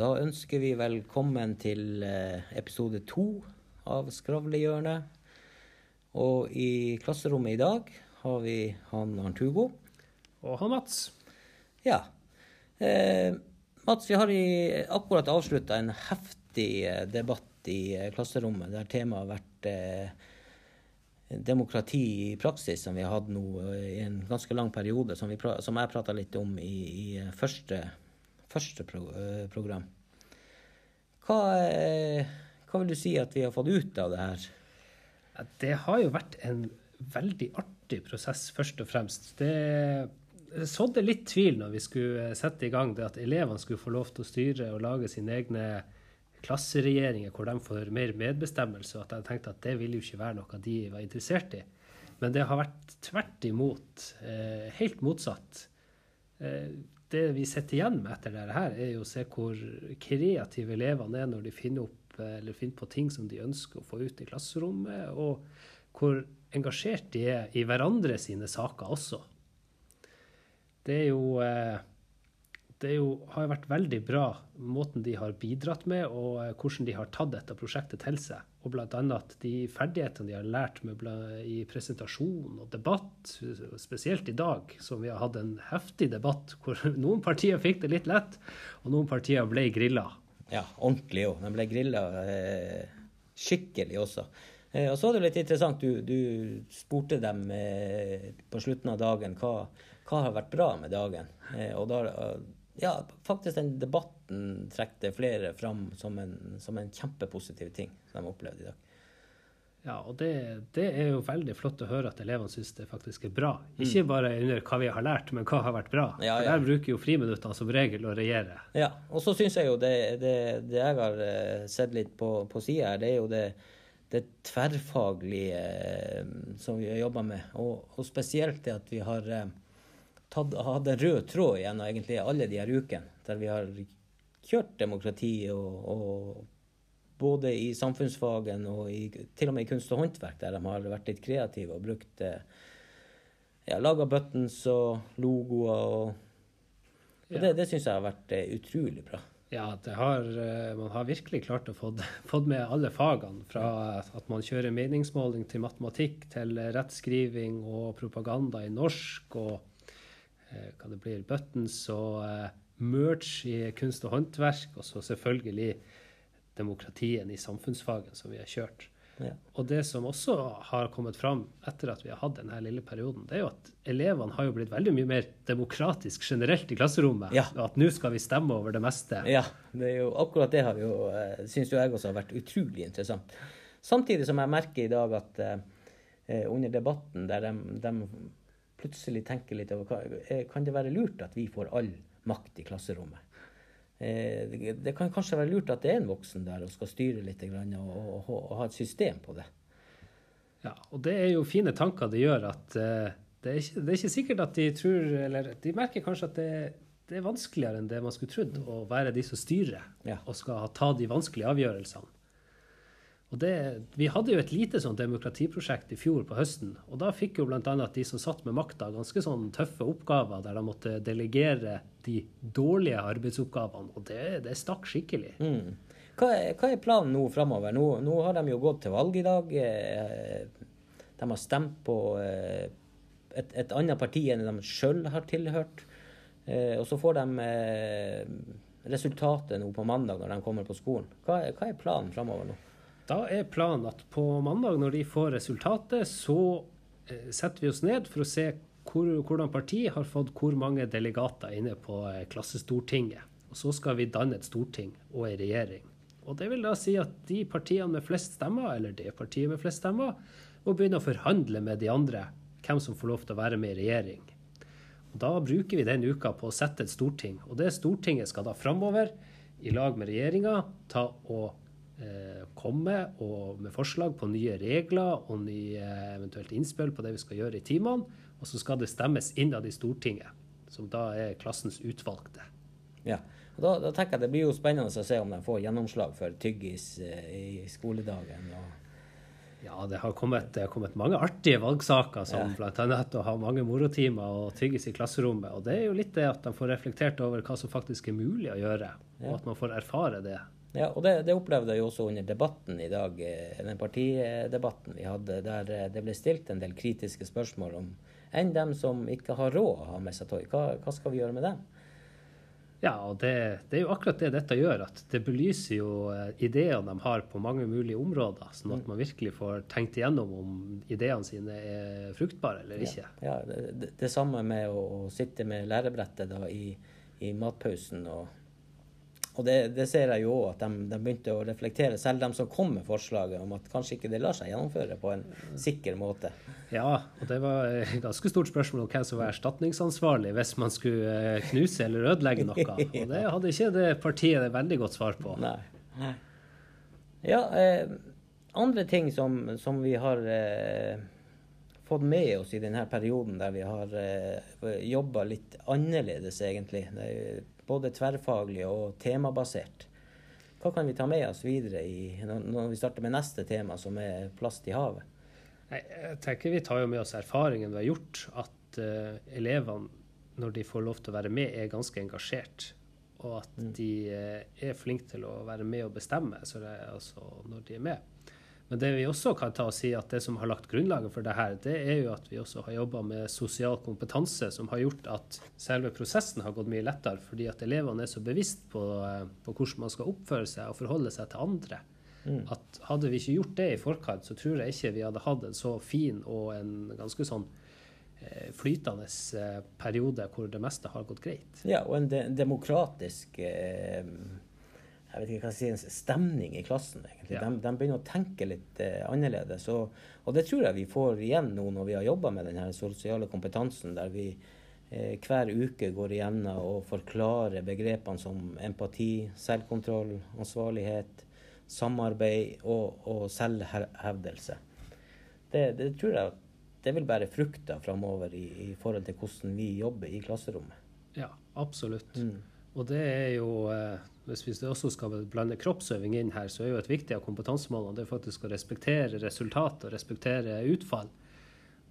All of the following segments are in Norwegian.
Da ønsker vi velkommen til eh, episode to av Skravlehjørnet. Og i klasserommet i dag har vi han Arnt Hugo. Og han Mats. Ja. Eh, Mats, vi har i, akkurat avslutta en heftig eh, debatt i eh, klasserommet der temaet har vært eh, demokrati i praksis, som vi har hatt nå i en ganske lang periode, som, vi som jeg prata litt om i, i første, første pro program. Hva, eh, hva vil du si at vi har fått ut av det her? Det har jo vært en veldig artig prosess, først og fremst. Det sådde litt tvil når vi skulle sette i gang det at elevene skulle få lov til å styre og lage sine egne klasseregjeringer hvor de får mer medbestemmelse, og at jeg tenkte at det ville jo ikke være noe de var interessert i. Men det har vært tvert imot. Eh, helt motsatt. Eh, det vi sitter igjen med etter dette, her, er jo å se hvor kreative elevene er når de finner opp eh, finner på ting som de ønsker å få ut i klasserommet, og hvor engasjert de er i hverandre sine saker også. Det er jo eh, det er jo, har vært veldig bra måten de har bidratt med, og eh, hvordan de har tatt dette prosjektet til seg. Og bl.a. at de ferdighetene de har lært med i presentasjon og debatt, spesielt i dag, som vi har hatt en heftig debatt hvor noen partier fikk det litt lett, og noen partier ble grilla. Ja, ordentlig òg. De ble grilla eh, skikkelig også. Eh, og så er det litt interessant, du, du spurte dem eh, på slutten av dagen hva, hva har vært bra med dagen. Eh, og da ja, faktisk den debatten trekte flere fram som en, som en kjempepositiv ting som de opplevde i dag. Ja, og det, det er jo veldig flott å høre at elevene syns det faktisk er bra. Ikke bare under hva vi har lært, men hva har vært bra. Ja, For der bruker jo friminuttene som regel å regjere. Ja, og så syns jeg jo det, det, det jeg har eh, sett litt på, på sida her, det er jo det, det tverrfaglige eh, som vi har jobba med. Og, og spesielt det at vi har eh, tatt, hatt en rød tråd gjennom egentlig alle de her ukene, der vi har kjørt demokrati og, og både i samfunnsfagen og i, til og med i kunst og håndverk, der de har vært litt kreative og brukt eh, ja, laga buttons og logoer og, og Ja. Det, det syns jeg har vært eh, utrolig bra. Ja, det har, eh, man har virkelig klart å få med alle fagene. Fra at man kjører meningsmåling til matematikk, til rettskriving og propaganda i norsk, og hva det blir, buttons og merge merch i kunst og håndverk, og så selvfølgelig demokratien i samfunnsfagen som vi har kjørt. Ja. Og det som også har kommet fram etter at vi har hatt denne lille perioden, det er jo at elevene har jo blitt veldig mye mer demokratisk generelt i klasserommet. Ja. Og at nå skal vi stemme over det meste. Ja, det er jo, akkurat det har jo, eh, syns jo jeg også har vært utrolig interessant. Samtidig som jeg merker i dag at eh, eh, under debatten der de, de plutselig tenker litt over hva, eh, Kan det være lurt at vi får all makt i klasserommet? Eh, det, kan kanskje være lurt at det er en voksen der og skal styre litt og, og, og, og ha et system på det. Ja, og det er jo fine tanker det gjør at eh, det, er ikke, det er ikke sikkert at de tror Eller de merker kanskje at det, det er vanskeligere enn det man skulle trodd å være de som styrer Ja. og skal ta de vanskelige avgjørelsene. Og det, vi hadde jo et lite sånn demokratiprosjekt i fjor på høsten. og Da fikk jo bl.a. de som satt med makta, ganske sånn tøffe oppgaver der de måtte delegere de dårlige arbeidsoppgavene. Og det, det stakk skikkelig. Mm. Hva, er, hva er planen nå framover? Nå, nå har de jo gått til valg i dag. eh, De har stemt på eh, et, et annet parti enn de sjøl har tilhørt. Eh, Og så får de resultatet nå på mandag når de kommer på skolen. Hva, hva er planen framover nå? Da er planen at på mandag, når de får resultatet, så eh, setter vi oss ned for å se hvor, hvordan partiet har fått hvor mange delegater inne på eh, klassestortinget. Og så skal vi danne et storting og en regjering. Og det vil da si at de partiene med flest stemmer, eller det partiet med flest stemmer, må begynne å forhandle med de andre hvem som får lov til å være med i regjering. Og Da bruker vi den uka på å sette et storting. Og det Stortinget skal da framover, i lag med regjeringa, ta og komme og med forslag på nye regler og nye eventuelt innspill på det vi skal gjøre i timene. Og så skal det stemmes innad i Stortinget, som da er klassens utvalgte. Ja. Og da, da tenker jeg Det blir jo spennende å se om de får gjennomslag for tyggis eh, i skoledagen. Og, Ja, det har kommet, det har kommet mange artige valgsaker, som Ja. bl.a. å ha mange morotimer og tygges i klasserommet. Og det er jo litt det at de får reflektert over hva som faktisk er mulig å gjøre, og at man får erfare det. Ja, og det, det opplevde jeg også under debatten i dag, eh, den partidebatten vi hadde, der eh, det ble stilt en del kritiske spørsmål om enn dem som ikke har råd å ha med seg tøy. Hva, hva skal vi gjøre med dem? Ja, og det, det er jo akkurat det dette gjør, at det belyser jo eh, ideene de har på mange mulige områder, sånn at man virkelig får tenkt igjennom om ideene sine er fruktbare eller ikke. Ja, det, det, det samme med å, å sitte med lærebrettet da i, i matpausen. Og, og det, det ser jeg jo òg, at de, de begynte å reflektere, selv de som kom med forslaget om at kanskje ikke det lar seg gjennomføre på en sikker måte. Ja, og det var et ganske stort spørsmål om hvem som var erstatningsansvarlig hvis man skulle eh, knuse eller ødelegge noe. Og det hadde ikke det partiet et veldig godt svar på. Nei. Nei. Ja, eh, andre ting som, som vi har eh, fått med oss i denne perioden der vi har eh, jobba litt annerledes, egentlig. Det er både tverrfaglig og temabasert. Hva kan vi ta med oss videre i, når, vi starter med neste tema, som er plast i havet? Nei, jeg tenker Vi tar jo med oss erfaringen vi har gjort, at uh, elevene, når de får lov til å være med, er ganske engasjert. Og at de uh, er flinke til å være med og bestemme så det, er altså, når de er med. Men det vi også kan ta og si at det som har lagt grunnlaget for det her, det er jo at vi også har jobba med sosial kompetanse, som har gjort at selve prosessen har gått mye lettere, fordi at elevene er så bevisst på, eh, på hvordan man skal oppføre seg og forholde seg til andre. At hadde vi ikke gjort det i forkant, så tror jeg ikke vi hadde hatt en så fin og en ganske sånn eh, flytende eh, periode hvor det meste har gått greit. Ja, og en de demokratisk eh, jeg vet ikke hva jeg sier, stemning i klassen. egentlig. Ja. De, de begynner å tenke litt eh, annerledes. Og, og det tror jeg vi får igjen nå når vi har jobba med den sosiale kompetansen, der vi eh, hver uke går igjennom og forklarer begrepene som empati, selvkontroll, ansvarlighet, samarbeid og, og selvhevdelse. Det, det tror jeg det vil bære frukter framover i, i forhold til hvordan vi jobber i klasserommet. Ja, absolutt. Mm. Og det er jo, eh, hvis vi også skal blande kroppsøving inn her, så er jo et viktig av kompetansemålene det er faktisk å respektere resultat og respektere utfall.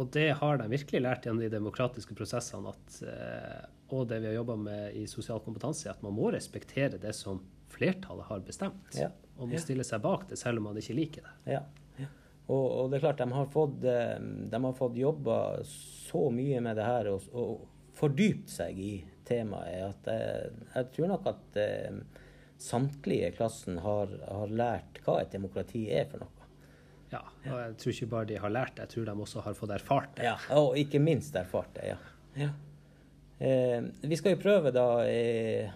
Og det har de virkelig lært gjennom de demokratiske prosessene, at, eh, og det vi har jobba med i sosial kompetanse, at man må respektere det som flertallet har bestemt. Ja. Og må stille seg bak det, selv om man ikke liker det. Ja. ja. Og, og det er klart, de har fått, eh, de har fått jobba så mye med det her og, og fordypt seg i temaet at jeg, jeg tror nok at eh, samtlige i klassen har, har lært hva et demokrati er for noe. Ja, og jeg tror ikke bare de har lært det, jeg tror de også har fått erfart det. Ja, og ikke minst erfart det, ja. ja. Eh, vi skal jo prøve da eh,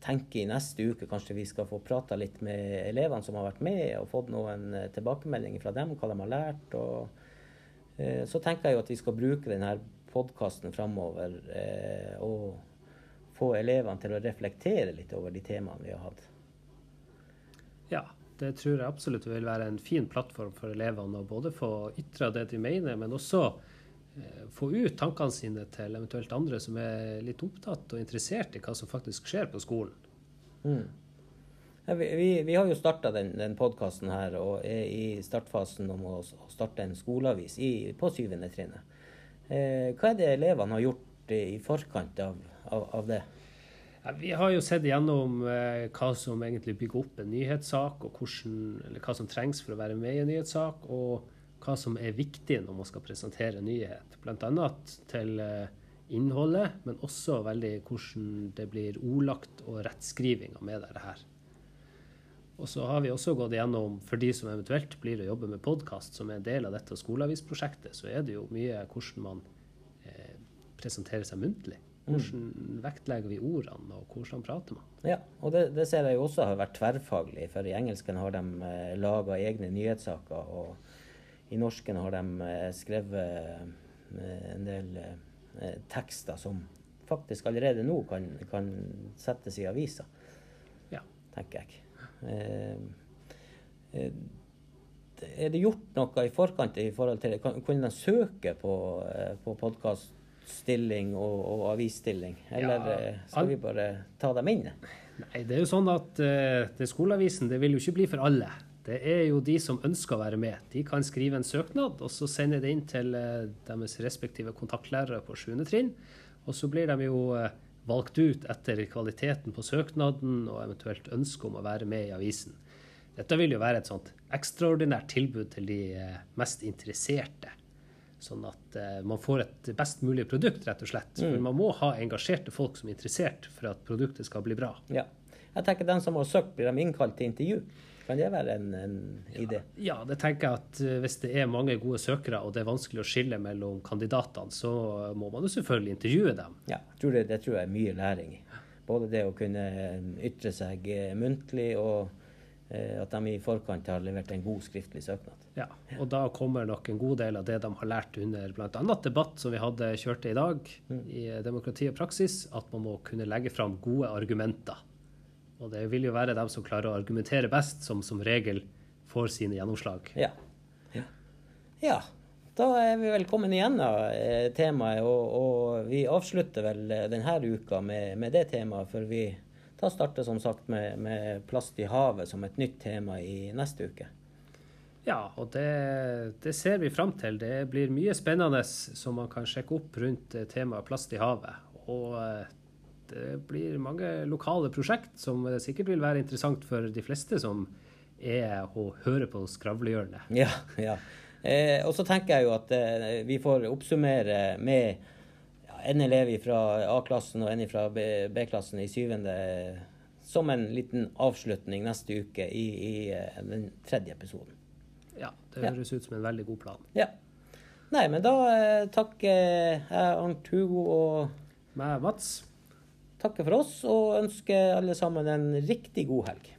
tenke i neste uke kanskje vi skal få prata litt med elevene som har vært med, og fått noen eh, tilbakemeldinger fra dem, hva de har lært. og eh, Så tenker jeg jo at vi skal bruke denne podkasten framover eh, og få elevene til å reflektere litt over de temaene vi har hatt. Ja, det tror jeg absolutt vil være en fin plattform for elevene å både få ytra det de mener, men også eh, få ut tankene sine til eventuelt andre som er litt opptatt og interessert i hva som faktisk skjer på skolen. Mm. Ja, vi, vi, vi har jo starta den, den podkasten her og er i startfasen om å, å starte en skoleavis i, på syvende trinnet. Eh, hva er det elevene har gjort i, forkant av, av, av det? Ja, vi har jo sett gjennom eh, hva som egentlig bygger opp en nyhetssak, og hvordan, hva som trengs for å være med i en nyhetssak, og hva som er viktig når man skal presentere en nyhet. Bl.a. til eh, innholdet, men også veldig hvordan det blir ordlagt og rettskrivinga med det her. Og så har vi også gått gjennom, for de som eventuelt blir å jobbe med podkast, som er en del av dette skoleavisprosjektet, så er det jo mye hvordan man eh, presenterer seg muntlig. Hvordan vektlegger vi ordene, og hvordan prater man? Ja, og det, det ser jeg jo også har vært tverrfaglig, for i engelsken har de eh, laga egne nyhetssaker, og i norsken har de eh, skrevet eh, en del eh, tekster som faktisk allerede nå kan, kan settes i aviser, Ja. tenker jeg. Eh, er det gjort noe i forkant i forhold til? Kunne de søke på, på på podkaststilling og, og avisstilling, eller Ja, eh, skal vi bare ta dem inn? Nei, det er jo sånn at uh, det skoleavisen det vil jo ikke bli for alle. Det er jo de som ønsker å være med. De kan skrive en søknad, og så sende det inn til uh, deres respektive kontaktlærere på 7. trinn. Og så blir de jo uh, valgt ut etter kvaliteten på søknaden og eventuelt ønske om å være med i avisen. Dette vil jo være et sånt ekstraordinært tilbud til de mest interesserte. Sånn at man får et best mulig produkt, rett og slett. For man må ha engasjerte folk som er interessert for at produktet skal bli bra. Ja. Jeg tenker Den som har søkt, blir de innkalt til intervju? Kan det være en, en idé? Ja, det tenker jeg at eh, hvis det er mange gode søkere og det er vanskelig å skille mellom kandidatene, så må man jo selvfølgelig intervjue dem. Ja, tror det, det, tror jeg er mye læring i. Både det å kunne ytre seg eh, muntlig, og eh, at de i forkant har levert en god skriftlig søknad. Ja, og da kommer nok en god del av det de har lært under bl.a. debatt som vi hadde kjørte i dag i Demokrati og praksis, at man må kunne legge fram gode argumenter. Og det vil jo være dem som klarer å argumentere best, som som regel får sine gjennomslag. Ja. ja. ja. Da er vi velkommen igjen igjennom eh, temaet, og, og, vi avslutter vel eh, denne uka med, med det temaet. For vi da starter som sagt med, med, plast i havet som et nytt tema i neste uke. Ja, og det, det ser vi fram til. Det blir mye spennende som man kan sjekke opp rundt eh, temaet plast i havet. Og det blir mange lokale prosjekt som sikkert vil være interessant for de fleste som er og hører på Skravlehjørnet. Ja, ja. Eh, og så tenker jeg jo at eh, vi får oppsummere med ja, en elev fra A-klassen og en fra B-klassen i syvende som en liten avslutning neste uke i, i den tredje episoden. Ja, det høres ut som en veldig god plan. Ja. Nei, men da eh, takker jeg Arnt Hugo og Meg, Mats takker for oss og ønsker alle sammen en riktig god helg.